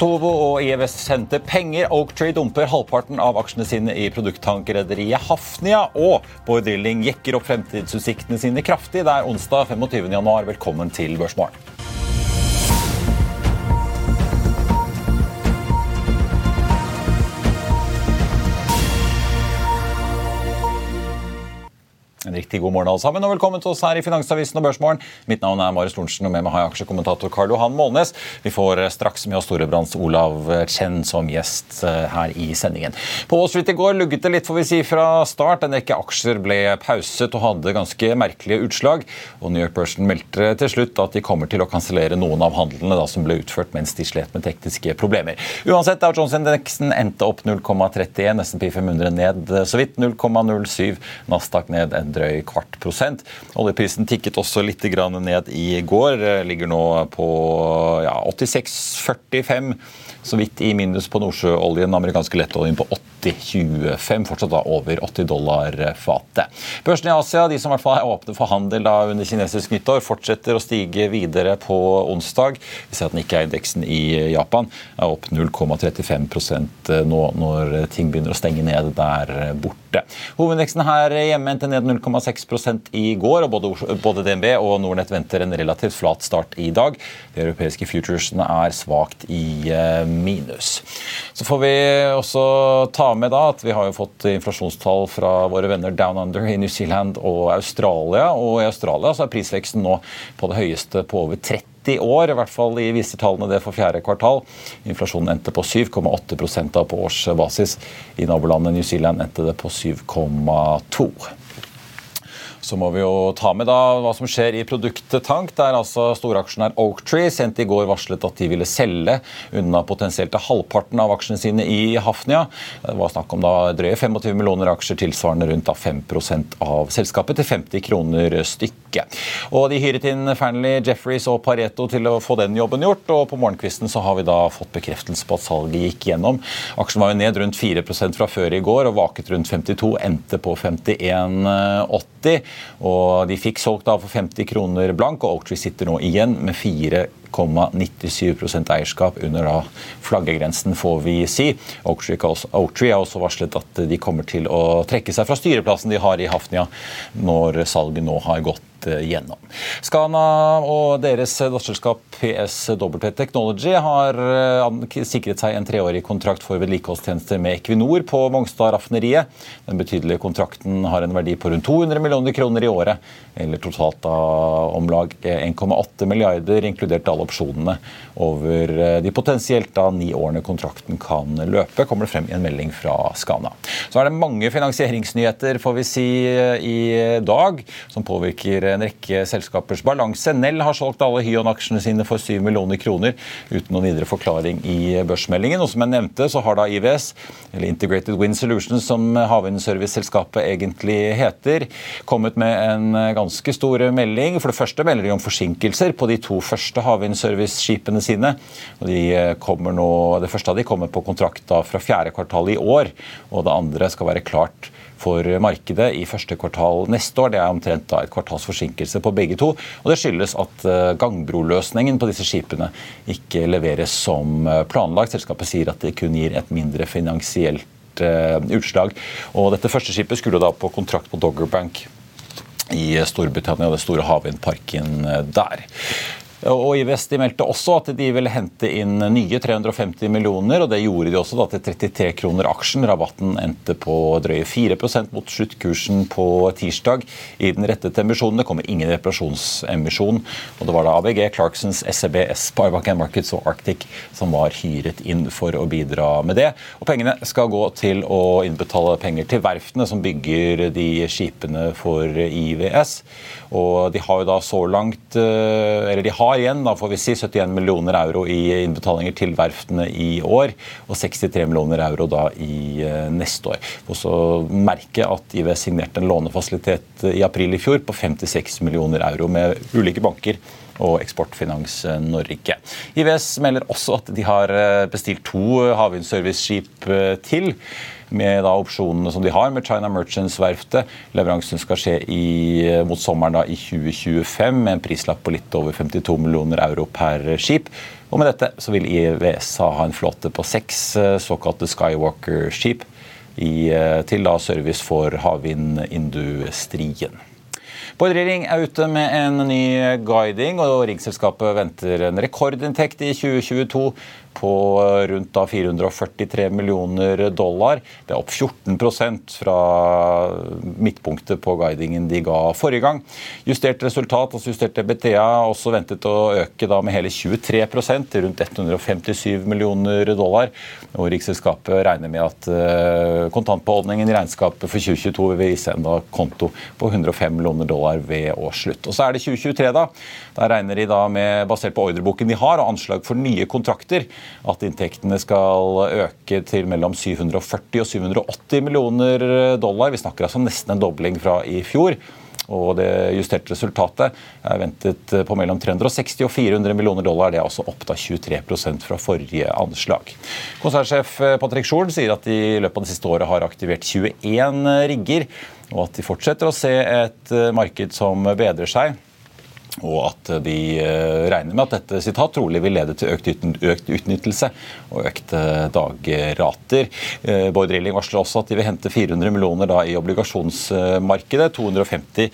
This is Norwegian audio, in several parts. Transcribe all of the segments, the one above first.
Otovo og IEVS sendte penger. Oaktree dumper halvparten av aksjene sine i produkttankrederiet Hafnia. Og Bård Drilling jekker opp fremtidsutsiktene sine kraftig. Det er onsdag 25.1. Velkommen til Børsmorgen. En riktig god morgen alle sammen, og velkommen til oss her i Finansavisen og Børsmorgen. Mitt navn er Marius Lorentzen, og med meg har jeg aksjekommentator Karl Johan Målnes. Vi får straks med oss Storebrands Olav Chen som gjest eh, her i sendingen. På Wall Street i går lugget det litt, får vi si, fra start. En rekke aksjer ble pauset og hadde ganske merkelige utslag. Og New York Person meldte til slutt at de kommer til å kansellere noen av handlene da, som ble utført mens de slet med tekniske problemer. Uansett, Dow Jones-indeksen endte opp 0,31, SMP 500 ned så vidt 0,07, Nasdaq ned en drøy kvart prosent. Oljeprisen tikket også litt ned i går. Ligger nå på ja, 86,45 så vidt i minus på nordsjøoljen. Amerikanske lettoljen på 80,25, fortsatt da over 80 dollar fatet. Børsene i Asia, de som i hvert fall er åpne for handel da under kinesisk nyttår, fortsetter å stige videre på onsdag. Vi ser at Nikkei-indeksen i Japan er opp 0,35% nå når ting begynner å stenge ned der borte. Hovedindeksen her hjemme endte ned 0,6 i går, og både, både DNB og Nordnett venter en relativt flat start i dag. De europeiske futuresene er svakt i eh, minus. Så får vi også ta med da at vi har jo fått inflasjonstall fra våre venner Down Under i New Zealand og Australia. Og i Australia så er prisveksten nå på det høyeste på over 30 år, i hvert fall i viser tallene det for fjerde kvartal. Inflasjonen endte på 7,8% på årsbasis. I nabolandet New Zealand endte det på 7,2 så må vi jo ta med da hva som skjer i produktet Tank, der altså storaksjonær Oaktree sent i går varslet at de ville selge unna potensielt halvparten av aksjene sine i Hafnia. Det var snakk om da drøye 25 millioner aksjer, tilsvarende rundt da 5% av selskapet, til 50 kroner stykket. Og De hyret inn Fearnley, Jefferies og Pareto til å få den jobben gjort. og På morgenkvisten så har vi da fått bekreftelse på at salget gikk gjennom. Aksjen var jo ned rundt 4 fra før i går og vaket rundt 52, endte på 51,80. Og de fikk solgt da for 50 kroner blank, og Oaktree sitter nå igjen med 4,97% eierskap under da flaggegrensen, får vi si. Oaktree har også varslet at de kommer til å trekke seg fra styreplassen de har i Hafnia når salget nå har gått gjennom. Skana og deres datterselskap PSW Technology har eh, sikret seg en treårig kontrakt for vedlikeholdstjenester med Equinor på Mongstad-raffineriet. Den betydelige kontrakten har en verdi på rundt 200 millioner kroner i året, eller totalt av om lag 1,8 milliarder, inkludert alle opsjonene over eh, de potensielt da ni årene kontrakten kan løpe, kommer det frem i en melding fra Skana. Så er det mange finansieringsnyheter får vi si, i dag som påvirker en rekke selskapers balanse. Nell har solgt alle Hyon-aksjene sine for 7 millioner kroner uten noen videre forklaring i børsmeldingen. Og som jeg nevnte, så har da IVS, eller Integrated Wind Solutions, som havvindserviceselskapet egentlig heter, kommet med en ganske stor melding. For det første melder de om forsinkelser på de to første havvindservice-skipene sine. Og de kommer nå, Det første av de kommer på kontrakt da fra fjerde kvartal i år, og det andre skal være klart for markedet i første kvartal neste år. Det er omtrent et kvartals forsinkelse på begge to. og Det skyldes at eh, gangbroløsningen på disse skipene ikke leveres som eh, planlagt. Selskapet sier at det kun gir et mindre finansielt eh, utslag. Og dette første skipet skulle da på kontrakt på Doggerbank i Storbritannia, det store havvindparken der. Og de meldte også at de ville hente inn nye 350 millioner, og det gjorde de også da til 33 kroner aksjen. Rabatten endte på drøye 4 mot sluttkursen på tirsdag. I den rettede emisjonen det kommer ingen reparasjonsemisjon. og Det var da ABG, Clarksons, SEB, Sparebank Markets og Arctic som var hyret inn for å bidra med det. Og Pengene skal gå til å innbetale penger til verftene som bygger de skipene for IWS. Og de har jo da så langt eh, Eller de har igjen, da får vi si, 71 millioner euro i innbetalinger til verftene i år. Og 63 millioner euro da i eh, neste år. Og så merke at IV signerte en lånefasilitet i april i fjor på 56 millioner euro med ulike banker og Eksportfinans Norge. IVS melder også at de har eh, bestilt to havvindserviceskip til med da opsjonene som de har med China Merchants-verftet. Leveransen skal skje i, mot sommeren da i 2025 med en prislapp på litt over 52 millioner euro per skip. Og med dette så vil IWS ha en flåte på seks eh, såkalte Skywalker-skip eh, til da service for havvindindustrien. Bård Ring er ute med en ny guiding, og Riggselskapet venter en rekordinntekt i 2022 på rundt 443 millioner dollar. Det er opp 14% fra midtpunktet på guidingen de ga forrige gang. Justert resultat, altså justert EBTA, også ventet å øke med hele 23 til rundt 157 millioner dollar. Og Riksselskapet regner med at eh, kontantbeholdningen i regnskapet for 2022 vil vise en konto på 105 millioner dollar ved årsslutt. Og så er det 2023, da. Der regner de da med, basert på ordreboken de har, og anslag for nye kontrakter, at inntektene skal øke til mellom 740 og 780 millioner dollar. Vi snakker altså nesten en dobling fra i fjor. Og det justerte resultatet er ventet på mellom 360 og 400 millioner dollar. Det er også opp da 23% fra forrige anslag. Konsernsjef Patrick Schorn sier at de i løpet av det siste året har aktivert 21 rigger, og at de fortsetter å se et marked som bedrer seg og at de eh, regner med at dette sitat, trolig vil lede til økt, utnyttelse og økte dagrater. Eh, Bård Rilling varsler også at de vil hente 400 millioner i obligasjonsmarkedet, 250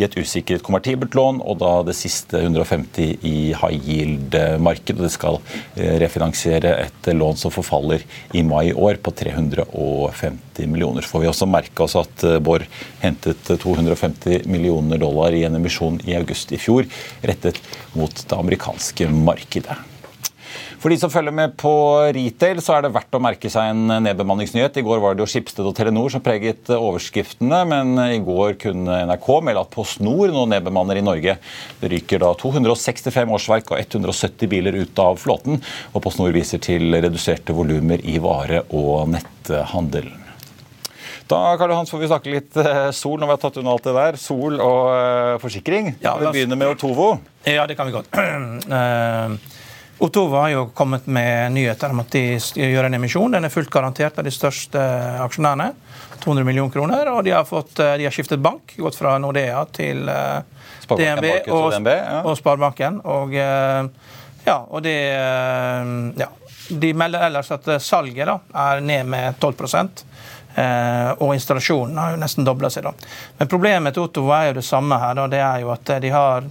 i et usikret konvertibelt lån, og da det siste 150 i high yield-markedet. Det skal eh, refinansiere et lån som forfaller i mai i år, på 350 millioner. Får vi også merke oss at Bård hentet 250 millioner dollar i en emisjon i august i fjor rettet mot det amerikanske markedet. For de som følger med på retail, så er det verdt å merke seg en nedbemanningsnyhet. I går var det jo Skipsted og Telenor som preget overskriftene, men i går kunne NRK melde at PostNord nå nedbemanner i Norge. Det ryker da 265 årsverk og 170 biler ut av flåten, og PostNord viser til reduserte volumer i vare- og netthandelen. Da Karl Hans, får vi snakke litt eh, sol når vi har tatt unna alt det der. Sol og uh, forsikring. Ja, vi begynner med Otovo. Ja, det kan vi godt. Uh, Otovo har jo kommet med nyheter om at de gjør en emisjon. Den er fullt garantert av de største aksjonærene. 200 millioner kroner. Og de har, fått, de har skiftet bank. Gått fra Nordea til uh, DNB og, og, DNB, ja. og Sparebanken. Og, ja, og det ja. De melder ellers at salget da, er ned med 12 Eh, og installasjonen har jo nesten dobla seg. da. Men problemet til Otto er jo det samme her. Da. Det er jo at de har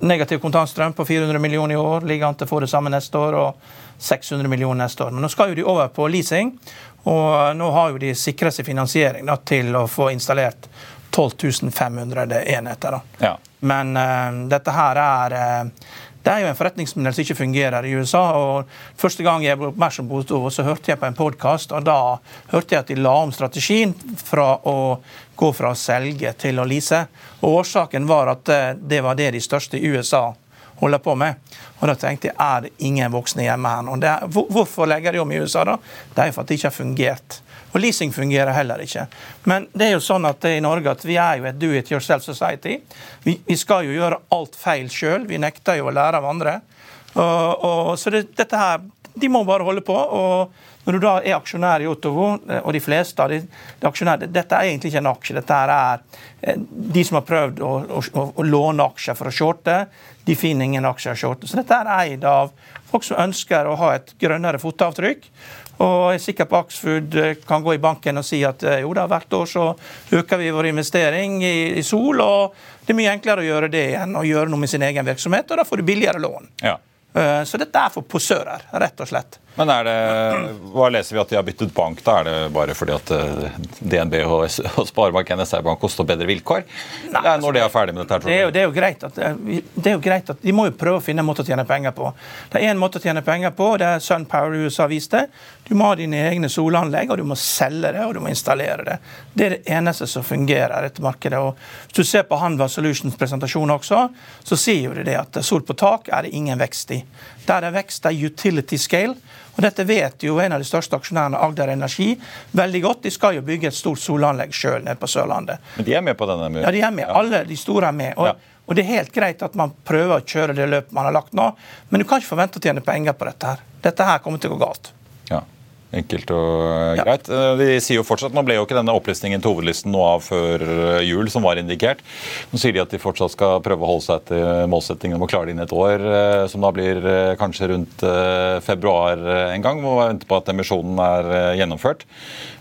negativ kontantstrøm på 400 millioner i år. Ligger an til å få det samme neste år. og 600 millioner neste år. Men nå skal jo de over på leasing, og nå har jo de sikra seg finansiering da, til å få installert 12 500 enheter. Ja. Men uh, dette her er uh, det er jo en forretningsmodell som ikke fungerer i USA. og Første gang jeg ble oppmerksom på det, så hørte jeg på en podkast, og da hørte jeg at de la om strategien fra å gå fra å selge til å lease. Og Årsaken var at eh, det var det de største i USA holder på med. Og Da tenkte jeg er det ingen voksne hjemme her nå. hvorfor legger de om i USA? da? Det er jo for at det ikke har fungert. Og leasing fungerer heller ikke. Men det er jo sånn at i Norge at vi er jo et do it yourself society. Vi, vi skal jo gjøre alt feil sjøl. Vi nekter jo å lære av andre. Og, og, så det, dette her de må bare holde på. og Når du da er aksjonær i Otovo, eh, og de fleste av de, de aksjonærer Dette er egentlig ikke en aksje. Dette er eh, de som har prøvd å, å, å låne aksjer for å shorte. De finner ingen aksjer å shorte. Så dette er eid av folk som ønsker å ha et grønnere fotavtrykk. Og jeg er sikker på Axfood eh, kan gå i banken og si at jo da, hvert år så øker vi vår investering i, i sol, og det er mye enklere å gjøre det enn å gjøre noe med sin egen virksomhet, og da får du billigere lån. Ja. Eh, så dette er for posører, rett og slett. Men er det, hva leser vi at de har byttet bank? da? Er det bare fordi at eh, DNB og, og Sparebank NSR-bank koster bedre vilkår? Nei, det er når de er ferdig med dette? Det er, jo, det, er jo greit at, eh, det er jo greit at De må jo prøve å finne en måte å tjene penger på. Det er én måte å tjene penger på, det er SunPower i USA viste. Du må ha dine egne solanlegg, og du må selge det og du må installere det. Det er det eneste som fungerer i dette markedet. Og hvis du ser på Hanva Solutions presentasjon også, så sier jo de det at sol på tak er det ingen vekst i. Der det er vekst, er utility scale. Og Dette vet jo en av de største aksjonærene, Agder Energi, veldig godt. De skal jo bygge et stort solanlegg sjøl nede på Sørlandet. Men de er med på denne? Ja, de er med. Ja. Alle de store er med. Og, ja. og, det er helt greit at man prøver å kjøre det løpet man har lagt nå, men du kan ikke forvente å tjene penger på dette her. Dette her kommer til å gå galt. Enkelt og ja. greit. Eh, de sier jo fortsatt, Nå ble jo ikke denne opplistingen til hovedlisten noe av før eh, jul, som var indikert. Nå sier de at de fortsatt skal prøve å holde seg til målsettingen om å klare det innen et år, eh, som da blir kanskje rundt februar en gang. Må vente på at emisjonen er gjennomført.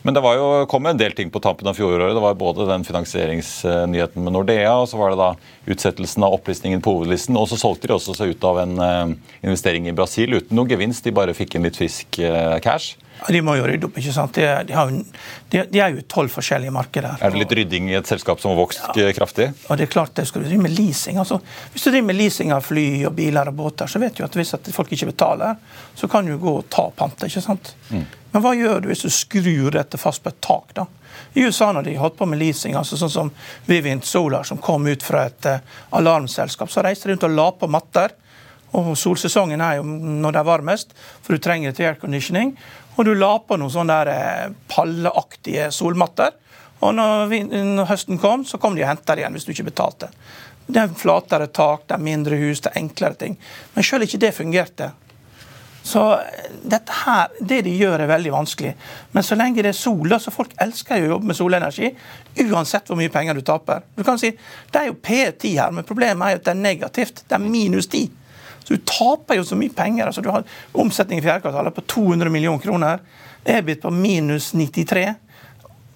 Men det var jo, kom en del ting på tampen av fjoråret. Det var både den finansieringsnyheten med Nordea, og så var det da utsettelsen av opplistingen på hovedlisten. Og så solgte de også seg ut av en investering i Brasil uten noe gevinst. De bare fikk inn litt frisk cash. De må jo rydde opp. ikke sant? De, de, har, de, er jo tolv forskjellige markeder. Er det litt rydding i et selskap som har vokst ja. kraftig? Og det er klart det skal du drive med leasing. altså Hvis du driver med leasing av fly og biler og båter, så vet du at hvis folk ikke betaler, så kan du gå og ta panter. ikke sant? Mm. Men hva gjør du hvis du skrur dette fast på et tak? da? I USA når de holdt på med leasing, altså sånn som Vivint Solar, som kom ut fra et uh, alarmselskap, så reiste de rundt og la på matter. Og solsesongen er jo når det er varmest, for du trenger det til airconditioning. Og du la på noen sånne der eh, palleaktige solmatter. Og når, når, høsten kom, så kom de og henta det igjen hvis du ikke betalte. Det er flatere tak, det er mindre hus, det er enklere ting. Men sjøl ikke det fungerte. Så eh, dette her, det de gjør, er veldig vanskelig. Men så lenge det er sol, så folk elsker jo å jobbe med solenergi. Uansett hvor mye penger du taper. Du kan si, Det er jo P10 her, men problemet er jo at det er negativt. Det er minus 10. Så du taper jo så mye penger. altså Du har omsetning i fjerde kvartal på 200 millioner kroner. EBIT på minus 93.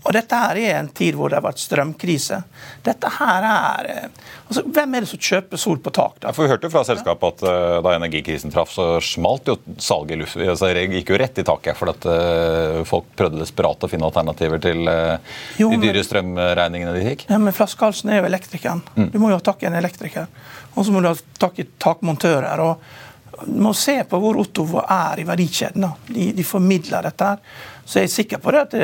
Og dette her er en tid hvor det har vært strømkrise. Dette her er eh, altså Hvem er det som kjøper sol på tak? da? Ja, for Vi hørte fra selskapet at uh, da energikrisen traff, så smalt jo salget i luft. Altså, det gikk jo rett i taket. For at uh, folk prøvde desperat å finne alternativer til uh, jo, de dyre strømregningene de fikk. Ja, Men flaskehalsen er jo elektrikeren. Mm. Du må jo ha tak i en elektriker. Og så må du ha tak i takmontører. og Du må se på hvor Ottovo er i verdikjeden. De, de, formidler dette. her. Så jeg er sikker på det at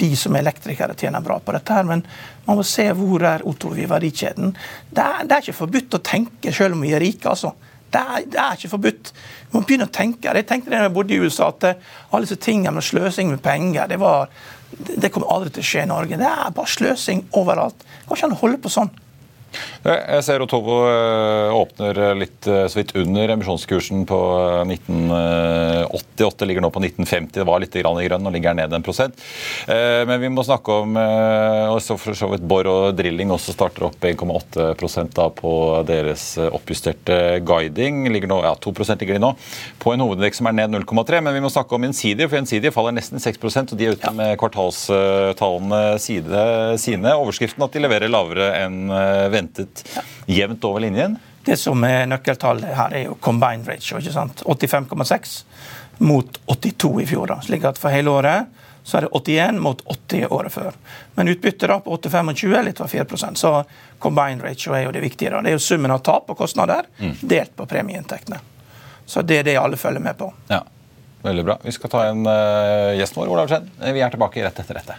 de som er elektrikere, tjener bra på dette. her, Men man må se hvor er Ottovo i verdikjeden. Det er, det er, ikke forbudt å tenke selv om vi er rike. altså. Det er, det er, ikke forbudt. Vi må begynne å tenke. Jeg tenkte da jeg bodde i USA, at alle disse tingene med sløsing med penger det var, det kommer aldri til å skje i Norge. Det er bare sløsing overalt. Det går ikke an å holde på sånn. Jeg ser Otovo eh, åpner litt eh, så vidt under emisjonskursen på 1988. Eh, ligger nå på 1950. Det var litt i grønn, og ligger ned en prosent. Men vi må snakke om også for så vidt Borr og drilling også starter opp 1,8% på deres oppjusterte guiding. Ligger nå, ja, 2 ligger de nå på en hovedindeks som er ned 0,3. Men vi må snakke om Insidio, for Insidio faller nesten 6% og de er ute med kvartalstallene sine. Overskriften at de leverer lavere enn ventet ventet jevnt over linjen? Det som er nøkkeltallet her, er jo combined ratio. ikke sant? 85,6 mot 82 i fjor. da, slik at For hele året så er det 81 mot 80 året før. Men utbyttet da på 8,25 er litt over 4% Så combined ratio er jo det viktige. da. Det er jo summen av tap og kostnader mm. delt på premieinntektene. Så det er det alle følger med på. Ja, Veldig bra. Vi skal ta en uh, gjest vår, Olav Skjenn. Vi er tilbake rett etter dette.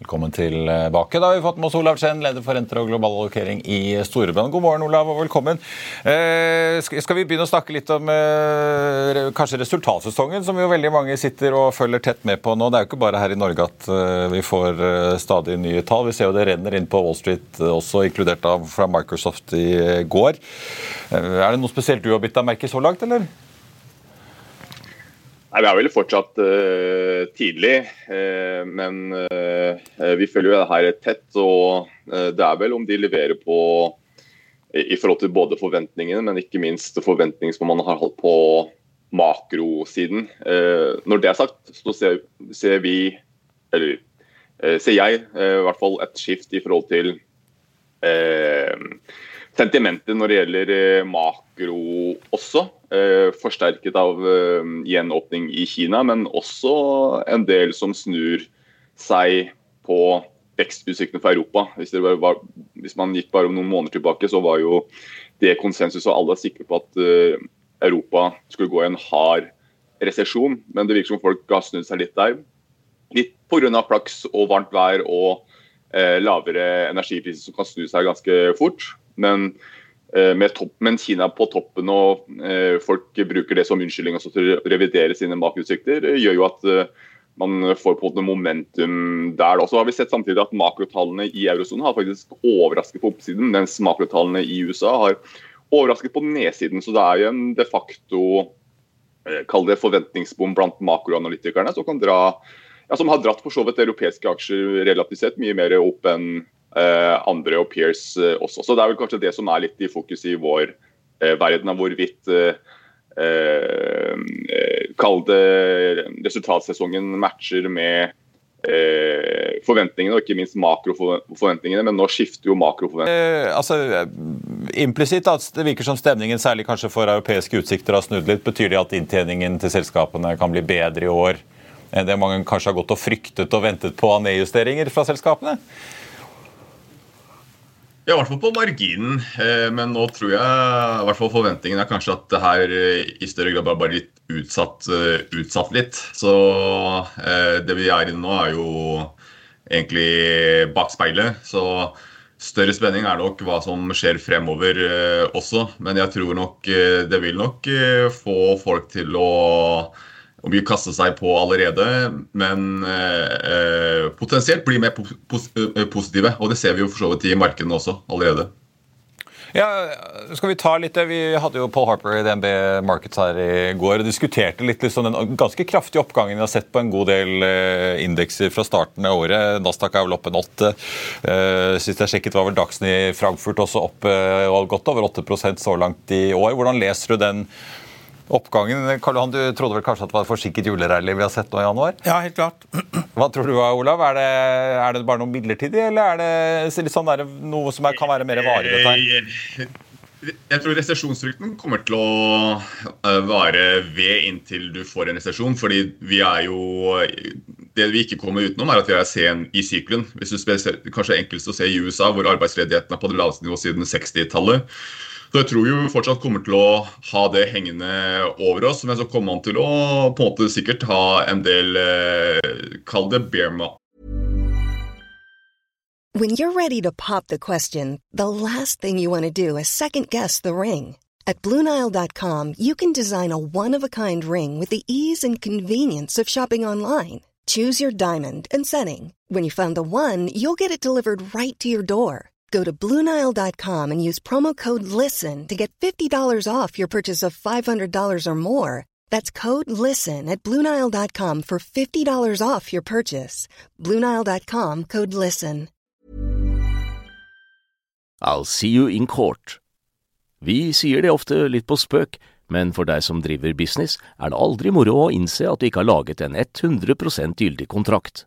Velkommen tilbake. Da har vi fått med oss Olav Chen, leder for renter og global allokering i Storebrand. God morgen, Olav, og velkommen. Eh, skal vi begynne å snakke litt om eh, kanskje resultatsesongen, som jo veldig mange sitter og følger tett med på nå. Det er jo ikke bare her i Norge at eh, vi får eh, stadig nye tall. Vi ser jo det renner inn på Wall Street eh, også, inkludert av fra Microsoft i går. Eh, er det noe spesielt du har bitt deg merke så langt, eller? Nei, Vi er vel fortsatt uh, tidlig, uh, men uh, vi følger jo det her tett. og Det er vel om de leverer på i forhold til både forventningene, men ikke minst forventningene som man har holdt på makrosiden. Når det er sagt, så ser, ser vi, eller ser jeg i hvert fall et skift i forhold til sentimentet når det gjelder makro også. Eh, forsterket av eh, gjenåpning i Kina, men også en del som snur seg på vekstutsiktene for Europa. Hvis, var, hvis, man gikk bare noen måneder tilbake, så var jo det konsensus, og alle er sikre på at Europa skulle gå i en hard resesjon. Men det virker som folk har snudd seg litt der. Litt pga. flaks og varmt vær og eh, lavere energipriser som kan snu seg ganske fort. Men Eh, med, topp, med, Kina på toppen og eh, folk bruker det som unnskyldning til å revidere sine makroutsikter, eh, gjør jo at man får på en momentum der. Så har vi sett samtidig at makrotallene i eurosonen har faktisk overrasket på oppsiden, mens makrotallene i USA har overrasket på nedsiden. Så det er jo en de facto kall det forventningsbom blant makroanalytikerne som, dra, ja, som har dratt for så vidt europeiske aksjer relativt sett mye mer opp enn andre og peers eh, også. Så Det er vel kanskje det som er litt i fokus i vår eh, verden, av hvorvidt Kall det resultatsesongen matcher med Eh, forventningene, og ikke minst makroforventningene. Men nå skifter jo makroforventningene. Eh, altså, Implisitt at det virker som stemningen, særlig kanskje for europeiske utsikter, har snudd litt. Betyr det at inntjeningen til selskapene kan bli bedre i år enn det mange kanskje har gått og fryktet og ventet på av nedjusteringer fra selskapene? Ja, i hvert fall på marginen. Eh, men nå tror jeg i hvert fall forventningen er kanskje at det her eh, i større grad bare litt utsatt, eh, utsatt litt. Så det vi er inne nå, er jo egentlig bak speilet. Så større spenning er nok hva som skjer fremover også. Men jeg tror nok det vil nok få folk til å og mye kaste seg på allerede, men eh, eh potensielt bli mer eh, positive. Og det ser vi jo for så vidt i markedene også allerede. Ja, skal Vi ta litt? Vi hadde jo Paul Harper i DNB Markets her i går og diskuterte litt liksom den ganske kraftige oppgangen vi har sett på en god del eh, indekser fra starten av året. Nasdaq er vel opp en åtte. Sist jeg sjekket var vel Dagsen i Frankfurt også opp eh, godt over 8% så langt i år. Hvordan leser du den oppgangen. Karl Johan, du trodde vel kanskje at det var et forsinket julerally vi har sett nå i januar? Ja, helt klart. Hva tror du, Olav? Er det, er det bare noe midlertidig, eller er det litt sånn der, noe som er, kan være mer varig? Dette Jeg tror resesjonsfrykten kommer til å eh, vare ved inntil du får en resesjon. fordi vi er jo Det vi ikke kommer utenom, er at vi er sen i sykelen. Hvis du spesielt, kanskje enklest å se i USA, hvor arbeidsledigheten er på det laveste nivået siden 60-tallet. Så jeg tror jo fortsatt kommer til å ha det hengende over oss. Men så kommer man til å på en måte sikkert ha en del eh, Kall det When you're ready to pop the question, the last thing you want to do is second guess the ring. At BlueNile.com you can design a one-of-a-kind ring with the ease and convenience of shopping online. Choose your diamond and setting. When you find the one, you'll get it delivered right to your door. Go to Bluenile.com and use promo code LISTEN to get $50 off your purchase of $500 or more. That's code LISTEN at Bluenile.com for $50 off your purchase. Bluenile.com code LISTEN. I'll see you in court. Vi sier det ofte litt på spøk, men for deg som driver business, er det aldri moro å innse at du ikke har laget en 100 gyldig kontrakt.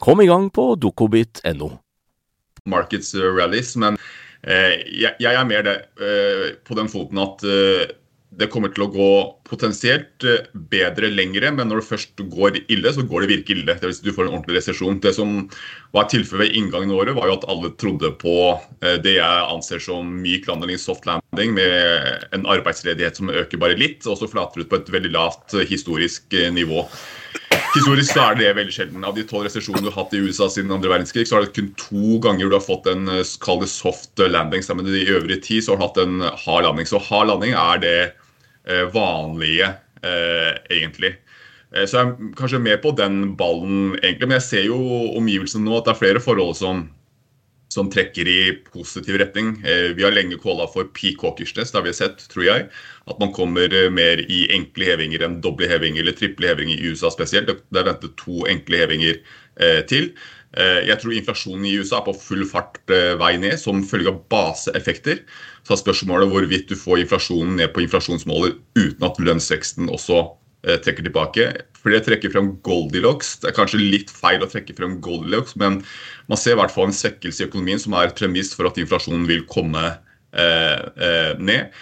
Kom i gang på dokobit.no. Markets rallies, men eh, jeg, jeg, er mer det, eh, på den foten at eh, det kommer til å gå potensielt eh, bedre lengre, men når det først går ille, så går det virkelig ille. Det vil si du får en ordentlig resesjon. Det som var tilfellet ved inngangen av året, var jo at alle trodde på eh, det jeg anser som myk landing, soft landing, med en arbeidsledighet som øker bare litt, og så flater ut på et veldig lavt eh, historisk nivå. Historisk så er det veldig sjelden. Av de tolv resesjonene du har hatt i USA siden andre verdenskrig, så har det kun to ganger du har fått en kall det soft landing. Sammen med de øvrige ti så har du hatt en hard landing. Så hard landing er det Eh, vanlige, eh, egentlig. Eh, så jeg er kanskje med på den ballen, egentlig. Men jeg ser jo omgivelsene nå at det er flere forhold som, som trekker i positiv retning. Vi har lenge kåla for peak hawkishness, det har vi sett, tror jeg. At man kommer mer i enkle hevinger enn doble hevinger eller triple hevinger i USA spesielt. Det er ventet to enkle hevinger til. Eh, jeg tror inflasjonen i USA er på full fart eh, vei ned som følge av baseeffekter. Så er spørsmålet hvorvidt du får inflasjonen ned på inflasjonsmålet uten at lønnsveksten også eh, trekker tilbake. Jeg trekker frem Goldilocks. Det er kanskje litt feil å trekke frem Goldilocks, men man ser i hvert fall en svekkelse i økonomien som er et premiss for at inflasjonen vil komme eh, eh, ned.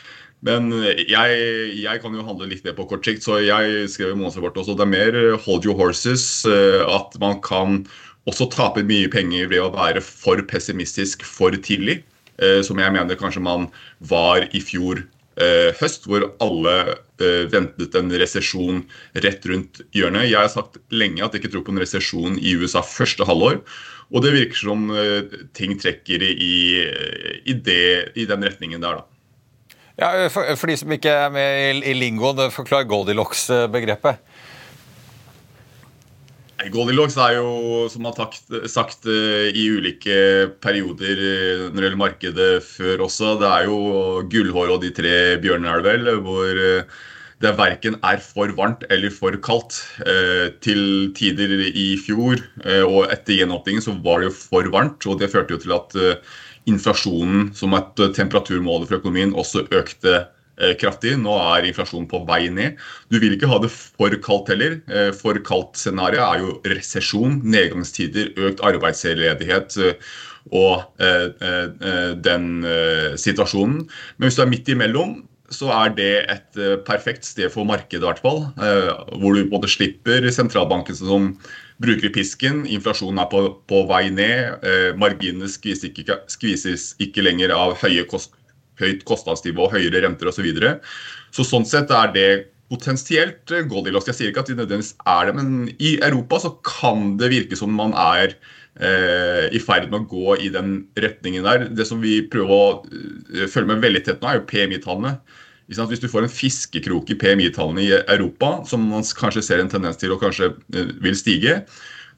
Men jeg, jeg, kan jo handle litt mer på kort sikt, så jeg skrev i månedsrapport også. Det er mer hold your horses. At man kan også tape mye penger ved å være for pessimistisk for tidlig. Eh, som jeg mener kanskje man var i fjor eh, høst, hvor alle eh, ventet en resesjon rett rundt hjørnet. Jeg har sagt lenge at jeg ikke tror på en resesjon i USA første halvår. Og det virker som ting trekker i, i, det, i den retningen der, da. Ja, for, for, de som ikke er med i, i lingoen, forklar Goldilocks-begrepet. Goldilocks er jo, som man har sagt eh, i ulike perioder eh, når det gjelder markedet før også, det er jo gullhår og de tre bjørnene, er det vel, hvor eh, det verken er for varmt eller for kaldt. Til tider i fjor og etter gjenåpningen så var det jo for varmt, og det førte jo til at inflasjonen som et temperaturmål for økonomien også økte kraftig. Nå er inflasjonen på vei ned. Du vil ikke ha det for kaldt heller. Eh, for kaldt scenario er jo resesjon, nedgangstider, økt arbeidsledighet eh, og den situasjonen. Men hvis du er midt imellom, så er det et perfekt sted for markedet, i hvert fall. Hvor du både slipper sentralbanken som bruker pisken, inflasjonen er på, på vei ned, marginene skvises ikke, skvises ikke lenger av høye kost, høyt kostnadsnivå, høyere renter osv. Så, videre. så sånn sett er det potensielt Goldilocks. Jeg sier ikke at de nødvendigvis er det, men i Europa så kan det virke som man er eh, i ferd med å gå i den retningen der. Det som vi prøver å uh, følge med veldig tett nå, er jo PMI-tallene. Hvis du får en fiskekrok i PMI-tallene i Europa, som man kanskje ser en tendens til å kanskje uh, vil stige,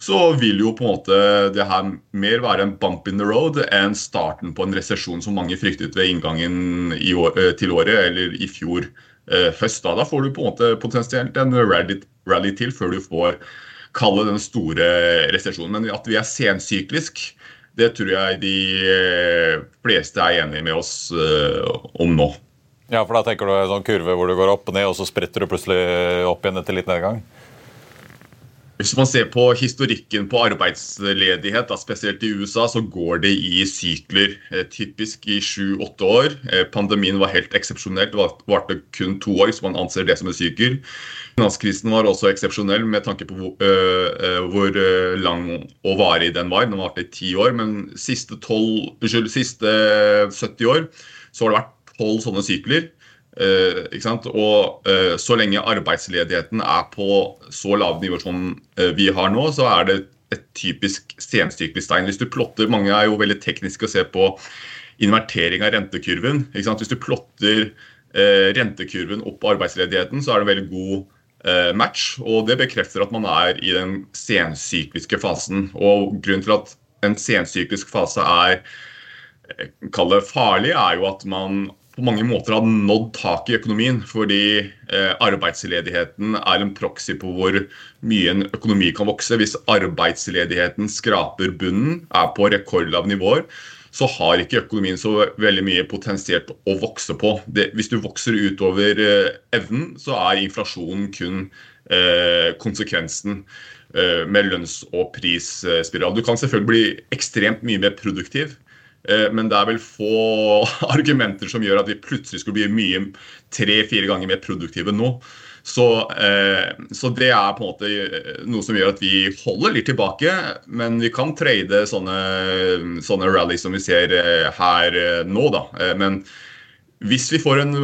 så vil jo på en måte det her mer være en bump in the road enn starten på en resesjon som mange fryktet ved inngangen år, eh, til året eller i fjor eh, høst. Da. da får du på en måte potensielt en rally, rally til før du får kalle den store resesjonen. Men at vi er sensyklisk, det tror jeg de eh, fleste er enige med oss om nå. Ja, for da tenker du en sånn kurve hvor du går opp og ned, og så spretter du plutselig opp igjen etter litt nedgang? Hvis man ser på historikken på arbeidsledighet, da, spesielt i USA, så går det i sykler. Eh, typisk i sju-åtte år. Eh, pandemien var helt eksepsjonell. Det varte kun to år, så man anser det som en sykkel. Finanskrisen var også eksepsjonell med tanke på hvor, hvor lang og varig den var. Den varte i ti år, men siste, 12, unnskyld, siste 70 år så har det vært tolv sånne sykler. Uh, og uh, så lenge arbeidsledigheten er på så lave nivåer som uh, vi har nå, så er det et typisk sensyklestein. Hvis du plotter, Mange er jo veldig tekniske og ser på invertering av rentekurven. Hvis du plotter rentekurven opp arbeidsledigheten, så er det en veldig god match. og Det bekrefter at man er i den sensykliske fasen. og Grunnen til at en sensyklisk fase er farlig, er jo at man på mange måter har nådd taket i økonomien. Fordi eh, arbeidsledigheten er en proxy på hvor mye en økonomi kan vokse. Hvis arbeidsledigheten skraper bunnen, er på rekordlave nivåer, så har ikke økonomien så veldig mye potensielt å vokse på. Det, hvis du vokser utover eh, evnen, så er inflasjonen kun eh, konsekvensen eh, med lønns- og prisspiral. Du kan selvfølgelig bli ekstremt mye mer produktiv. Eh, men det er vel få argumenter som gjør at vi plutselig skulle bli mye tre-fire ganger mer produktive nå. Så, eh, så, det er på en måte eh, noe som gjør at vi holder litt tilbake. Men vi kan trade sånne, sånne rally som vi ser her nå, da. Men hvis vi får en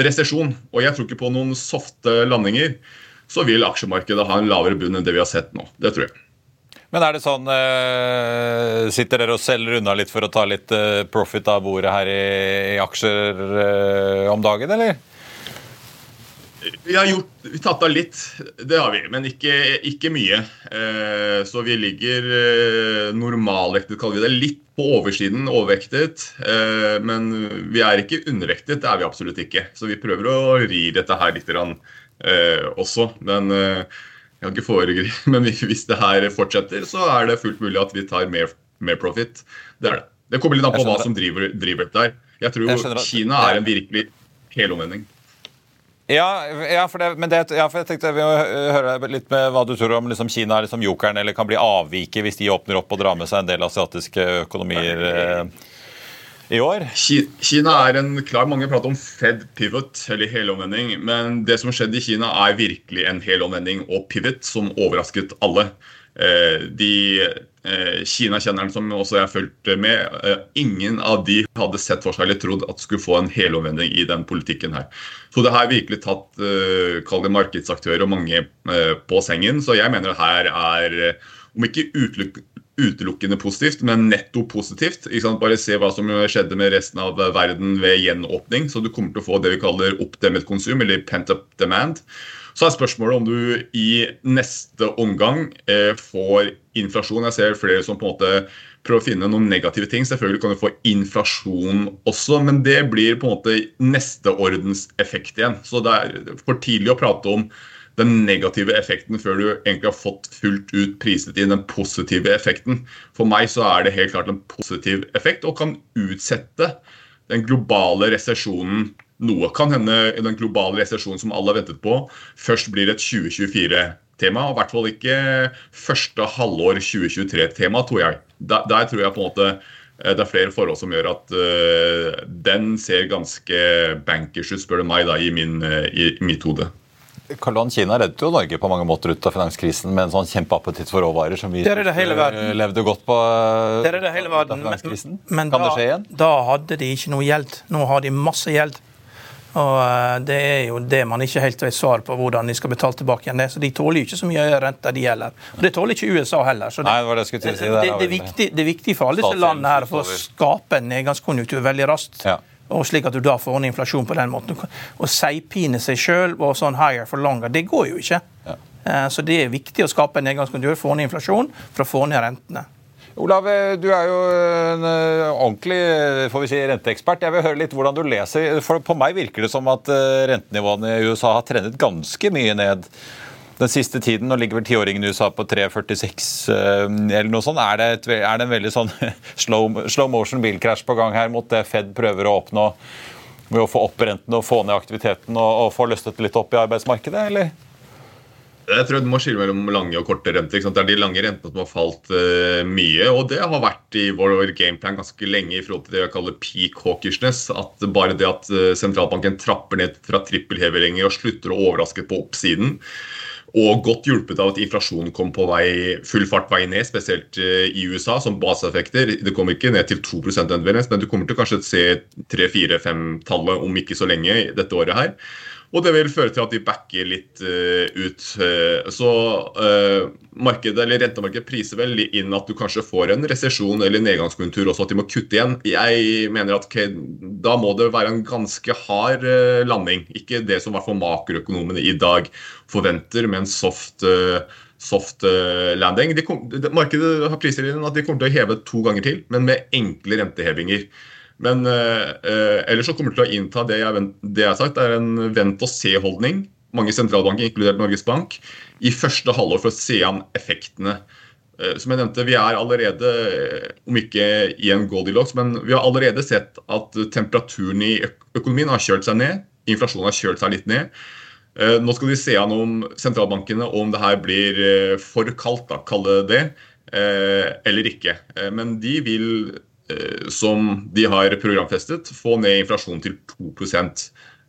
resesjon, og jeg tror ikke på noen softe landinger, så vil aksjemarkedet ha en lavere bunn enn det vi har sett nå. Det tror jeg. Men er det sånn uh, Sitter dere og selger unna litt for å ta litt uh, profit av bordet her i, i aksjer uh, om dagen, eller? Vi har gjort, vi tatt av litt, det har vi, men ikke, ikke mye. så vi ligger normalvektet, kaller vi det. Litt på oversiden, overvektet. men vi er ikke undervektet, det er vi absolutt ikke. Så vi prøver å ri dette her litt også. Men kan ikke foregripe, men hvis det her fortsetter, så er det fullt mulig at vi tar mer, mer profit. Det er det. Det kommer litt an på hva som driver, driver her. Jeg tror jeg at... Kina er en virkelig helomvending. Ja, ja, for det, men det, ja, for jeg tenkte vi må høre litt med hva du tror om liksom Kina er liksom jokeren, eller kan bli avviket hvis de åpner opp og drar med seg en del asiatiske økonomier. Eh, i år? Kina er en klar Mange prater om Fed pivot, eller helomvending. Men det som skjedde i Kina, er virkelig en helomvending og pivot som overrasket alle. Eh, de eh, Kina-kjennerne som også jeg fulgte med, eh, ingen av de hadde sett for seg eller trodd at skulle få en helomvending i den politikken her. Så det har virkelig tatt kall markedsaktører og mange på sengen. Så jeg mener det her er om ikke utelukkende positivt, men netto positivt. Bare se hva som skjedde med resten av verden ved gjenåpning. Så du kommer til å få det vi kaller oppdemmet konsum, eller pent up demand. Så er spørsmålet om du i neste omgang eh, får inflasjon. Jeg ser flere som på en måte prøver å finne noen negative ting. Selvfølgelig kan du få inflasjon også, men det blir på en måte nesteordens effekt igjen. Så det er for tidlig å prate om den negative effekten før du egentlig har fått fullt ut priset inn den positive effekten. For meg så er det helt klart en positiv effekt og kan utsette den globale resesjonen noe. Kan hende den globale resesjonen som alle har ventet på, først blir et 2024-tema. Og i hvert fall ikke første halvår 2023-tema, tror jeg. Der, der, tror jeg på en måte eh, det er flere forhold som gjør at uh, den ser ganske bankers ut, spør du meg, da, i, min, uh, i mitt hode. Karl Johan Kina reddet jo Norge på mange måter ut av finanskrisen med en sånn kjempeappetitt for råvarer som vi levde godt på det det hele verden. finanskrisen. Men, kan da, det skje igjen? Da hadde de ikke noe gjeld. Nå har de masse gjeld. Og eh, Det er jo det man ikke helt vet svar på, hvordan de skal betale tilbake igjen det. Så De tåler jo ikke så mye renter, de heller. Og Det tåler ikke USA heller. Så det, Nei, det, det, jeg si. det, det, det, er viktig, det er viktig for alle disse landene her for å skape en nedgangskonjunktur veldig raskt. Ja og slik at du da får ned inflasjon på den måten. Å seigpine seg sjøl og sånn higher for longer, det går jo ikke. Ja. Eh, så det er viktig å skape en nedgangskonjunktur, få ned inflasjon for å få ned rentene. Olav, du er jo en eh, ordentlig får vi si, renteekspert. Jeg vil høre litt hvordan du leser. For På meg virker det som at eh, rentenivåene i USA har trendet ganske mye ned den siste tiden. Nå ligger vel tiåringen i USA på 3,46 eh, eller noe sånt. Er det, et, er det en veldig sånn slow, slow motion bilkrasj på gang her mot det Fed prøver å oppnå ved å få opp renten og få ned aktiviteten og, og få løstet litt opp i arbeidsmarkedet, eller? Jeg tror Du må skille mellom lange og korte renter. Det er de lange rentene som har falt uh, mye. og Det har vært i vår gameplan ganske lenge i forhold til det jeg kaller peak hawkishness. At bare det at uh, sentralbanken trapper ned fra trippelheveringer og slutter å overraske på oppsiden, og godt hjulpet av at inflasjonen kom på vei, full fart vei ned, spesielt eh, i USA, som baseeffekter. Det kommer ikke ned til 2 nødvendigvis, men du kommer til kanskje å se 3-4-5-tallet om ikke så lenge dette året her. Og det vil føre til at de backer litt uh, ut. Uh, så uh, markedet, eller rentemarkedet priser vel inn at du kanskje får en resesjon eller nedgangskonjunktur også, at de må kutte igjen. Jeg mener at okay, da må det være en ganske hard landing. Ikke det som i makroøkonomene i dag forventer, med en soft soft landing. De kom, markedet har priser inn at de kommer til å heve to ganger til, men med enkle rentehevinger. Men eh, ellers så kommer det til å innta det jeg, det jeg har sagt, er en vent-og-se-holdning. Mange sentralbanker, inkludert Norges Bank, i første halvår for å se an effektene. Eh, som jeg nevnte, Vi er allerede, om ikke i en Goldilocks, men vi har allerede sett at temperaturen i økonomien har kjølt seg ned. Inflasjonen har kjølt seg litt ned. Eh, nå skal de se an om sentralbankene om det her blir eh, for kaldt, da, kalle det, eller ikke. Men de vil, som de har programfestet, få ned inflasjonen til 2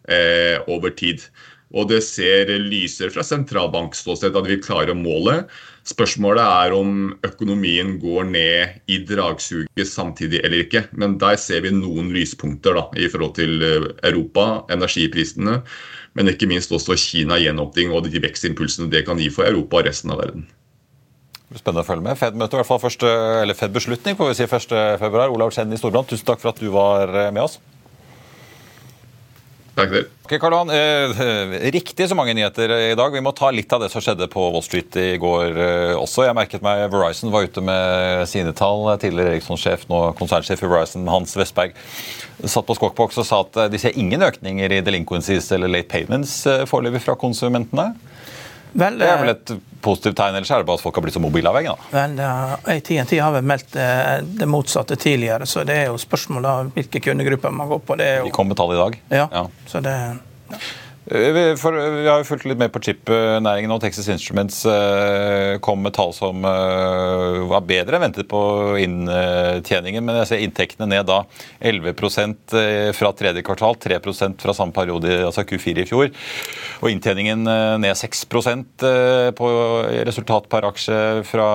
eh, over tid. Og det ser lyser fra sentralbankståsted at vi klarer målet. Spørsmålet er om økonomien går ned i dragsuget samtidig eller ikke. Men der ser vi noen lyspunkter da, i forhold til eh, Europa, energiprisene, men ikke minst også Kina gjenåpning og de vekstimpulsene det kan gi for Europa og resten av verden. Spennende å følge med. Fed-møte, i hvert fall første, eller Fed-beslutning får vi si 1.2. Olav Chen i Storbrand, tusen takk for at du var eh, med oss. Takk til. Okay, Karl Johan, eh, Riktig så mange nyheter i dag. Vi må ta litt av det som skjedde på Wall Street i går eh, også. Jeg merket meg Verizon var ute med sine tall. Tidligere Eriksson-sjef, nå konsernsjef i Verizon, Hans Vestberg, satt på skokkboks og sa at de ser ingen økninger i delinquencies eller late payments eh, foreløpig fra konsumentene. Vel, det er vel et positivt tegn, ellers er det bare at folk har blitt så mobilavhengige? Vel, ATNT har vel meldt eh, det motsatte tidligere, så det er jo spørsmål om hvilke kundegrupper man går på. Det jo... De kom med tall i dag? Ja, ja. så det... Ja. Eh, for, vi har jo fulgt litt med på chip-næringen, og Texas Instruments eh, kom med tall som eh, var bedre enn ventet på inntjeningen. Men jeg ser inntektene ned da 11% fra tredje kvartal, 3% fra samme periode, altså Q4 i fjor. Og inntjeningen ned 6% på resultat per aksje fra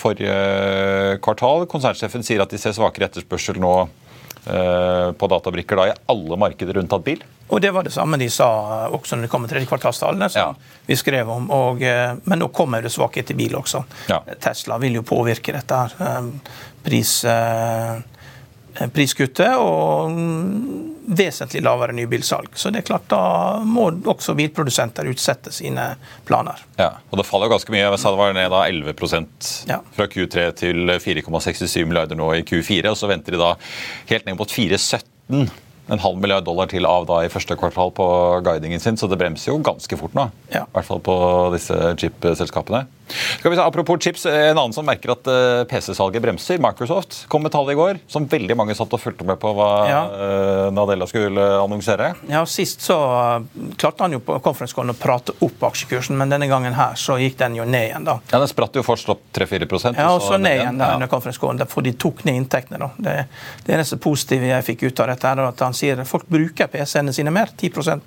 forrige kvartal. Konsernsjefen sier at de ser svakere etterspørsel nå på databrikker da i alle markeder unntatt bil. Og Det var det samme de sa også når det kom tredje tredjekvartalstallene. som ja. vi skrev om. Og, eh, men nå kommer det svakhet i bil også. Ja. Tesla vil jo påvirke dette. her. Eh, pris, eh, priskuttet og vesentlig lavere nybilsalg. Så det er klart da må også bilprodusenter utsette sine planer. Ja, og Det faller jo ganske mye. Jeg sa det var ned da 11 ja. fra Q3 til 4,67 milliarder nå i Q4. Og så venter de da helt ned mot 4,17 en halv milliard dollar til av da i første kvartal på guidingen sin, så det bremser jo ganske fort nå. Ja. I hvert fall på disse chip-selskapene. Skal vi ta, Apropos chips, en annen som merker at uh, PC-salget bremser. Microsoft kom med tall i går som veldig mange satt og fulgte med på hva ja. uh, Nadella skulle annonsere. Ja, Sist så klarte han jo på conference å prate opp aksjekursen, men denne gangen her så gikk den jo ned igjen. da. Ja, Den spratt jo først opp 3-4 Ja, og så ned igjen der under conference for de tok ned inntektene. da. Det, det eneste positive jeg fikk ut av dette, er at han sier at folk bruker PC-ene sine mer. 10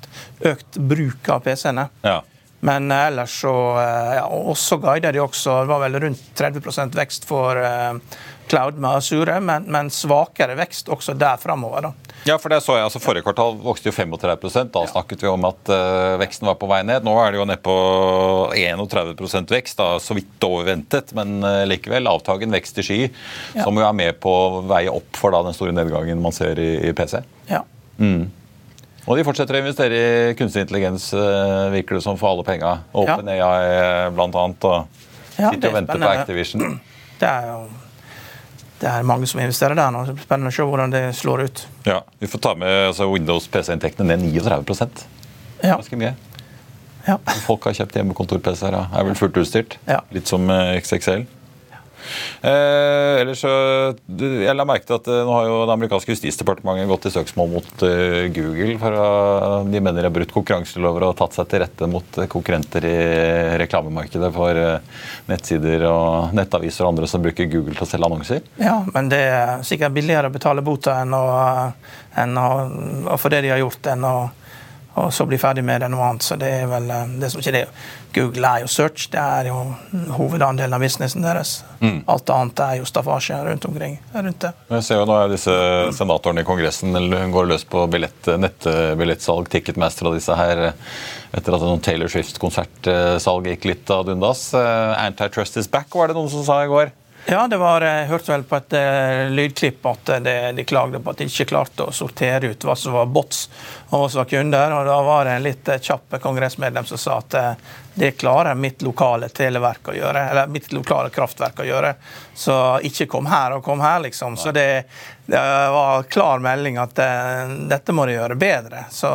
økt bruk av PC-ene. Ja. Men ellers så eh, ja, også guider de også Det var vel rundt 30 vekst for uh, Cloud med Asure, men, men, svakere vekst også der framover. Ja, for det så jeg. altså Forrige kvartal vokste jo 35% Da snakket vi om at uh, veksten var på vei ned. Nå er det jo nede på 31 vekst, da, så vidt overventet. Men uh, likevel avtagen vekst i sky, ja. som jo er med på å veie opp for da, den store nedgangen man ser i, i PC. Ja. Mm. Og de fortsetter å investere i kunstig intelligens, eh, virker det som, for alle penga. Open ja. blant annet. Og ja, sitter og venter spennende. på Activision. Det er jo det er mange som investerer der nå. Spennende å se hvordan det slår ut. Ja, Vi får ta med altså, Windows PC-inntektene ned 39 ja. Ganske mye. Ja. Folk har kjøpt hjemmekontor-PC-er. Er vel fullt utstyrt. Ja. Litt som eh, XXL. Eh, ellers Jeg la merke til at eh, nå har jo det amerikanske justisdepartementet gått i søksmål mot uh, Google. for å, De mener de har brutt konkurranselover og tatt seg til rette mot konkurrenter i reklamemarkedet for uh, nettsider og nettaviser og andre som bruker Google til å selge annonser. Ja, men det er sikkert billigere å betale bota enn å, enn å, for det de har gjort, enn å og så bli ferdig med det noe annet. Så det er vel eh, det som ikke det. Google er jo search, det er jo hovedandelen av businessen deres. Mm. Alt annet er jo staffasje rundt omkring. rundt det. Jeg ser jo nå er disse Senatorene i Kongressen hun går løs på billett, nettbillettsalg, Ticketmaster og disse her, etter at noen Taylor Swift-konsertsalg gikk litt ad undas. Eh, Antitrust is back, var det noen som sa i går. Ja, det var, jeg hørte vel på et uh, lydklipp at det, de klagde på at de ikke klarte å sortere ut hva som var bots og hva som var kunder. og Da var det en litt uh, kjapp kongressmedlem som sa at uh, det klarer mitt lokale televerk å gjøre, eller mitt lokale kraftverk å gjøre. Så ikke kom her og kom her, liksom. Så det, det var klar melding at uh, dette må de gjøre bedre. Så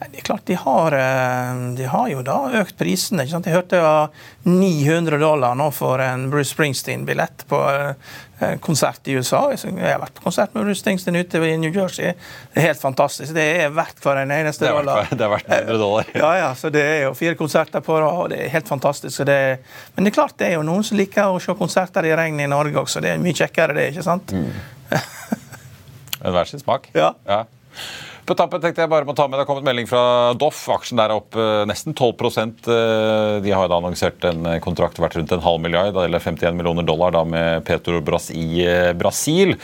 det er klart, de har, uh, de har jo da økt prisene. ikke sant? Jeg hørte det var 900 dollar nå for en Bruce Springsteen-billett på uh, konsert i USA. Jeg har vært på konsert med Bruce Springsteen ute i New Jersey. Det er helt fantastisk. Det er verdt hver en eneste dollar. Det er verdt 100 dollar. Ja, ja, så det er jo fire konserter på rad, og det er helt fantastisk. Det er, men det er klart det er jo noen som liker å se konserter i regn i Norge også. Det er mye kjekkere, det, ikke sant? Mm. Hver sin smak. Ja. ja. På tappen tenkte jeg bare må ta med, Det har kommet melding fra Doff. Aksjen der er opp eh, nesten 12 eh, De har da annonsert en kontrakt verdt rundt en halv milliard, eller 51 millioner dollar da med Petrobras i eh, Brasil.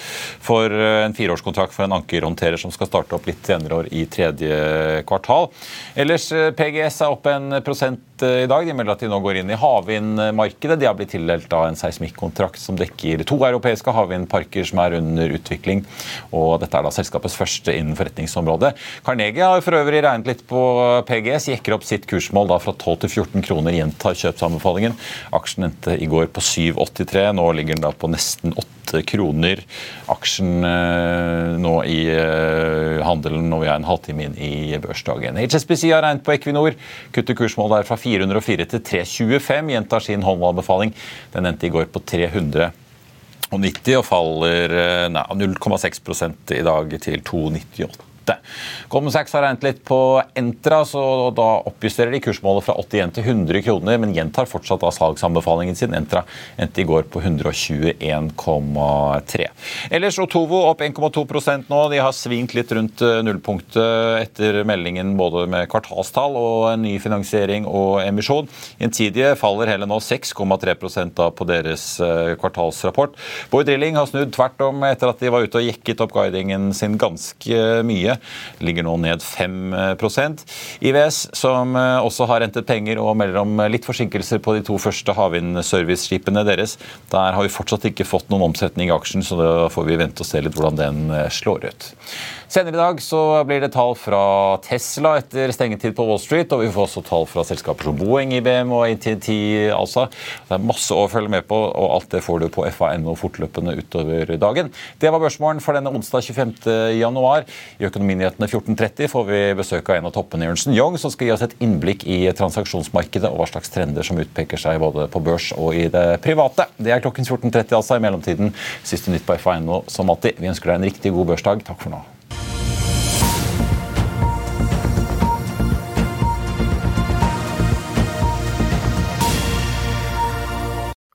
For en fireårskontrakt for en ankerhåndterer som skal starte opp litt senere år i tredje kvartal. Ellers PGS er opp en prosent i dag. De melder at de nå går inn i havvindmarkedet. De har blitt tildelt en seismikkontrakt som dekker to europeiske havvindparker som er under utvikling. Og dette er da selskapets første innen forretningsområdet. Carnegie har for øvrig regnet litt på PGS, jekker opp sitt kursmål da fra 12 til 14 kroner, gjentar kjøpsanbefalingen. Aksjen endte i går på 7,83. Nå ligger den da på nesten 8 kroner. Aksjen eh, nå i eh, handelen når vi er en halvtime inn i børsdagen. HSBC har regnet på Equinor. Kutter kursmålet der fra 404 til 325, gjentar sin håndanbefaling. Den endte i går på 390 og faller 0,6 i dag til 298 åtte. Goldman Sachs har regnet litt på Entra, så da oppjusterer de kursmålet fra 81 til 100 kroner, men gjentar fortsatt da salgsanbefalingen sin. Entra endte i går på 121,3. Ellers Otovo opp 1,2% nå. De har svingt litt rundt eh, nullpunktet etter meldingen både med kvartalstall og en ny finansiering og emisjon. Gjensidige faller hele nå 6,3 da på deres eh, kvartalsrapport. Boy Drilling har snudd tvert om etter at de var ute og jekket opp guidingen sin ganske mye ligger nå ned 5% IVS, som eh, også har rentet penger og melder om litt forsinkelser på de to første havvindserviceskipene deres. Der har vi fortsatt ikke fått noen omsetning i aksjen, så da får vi vente og se litt hvordan den eh, slår ut. Senere i dag så blir det tall fra Tesla etter stengetid på Wall Street, og vi får også tall fra selskaper som Boeing, IBM og ATT. Altså. Det er masse å følge med på, og alt det får du på fa.no fortløpende utover dagen. Det var børsmålen for denne onsdag 25. januar. I Økonominyhetene 14.30 får vi besøk av en av toppene Ernst Young, som skal gi oss et innblikk i transaksjonsmarkedet og hva slags trender som utpeker seg både på børs og i det private. Det er klokken 14.30 altså. I mellomtiden siste nytt på fa.no som alltid. Vi ønsker deg en riktig god børsdag. Takk for nå.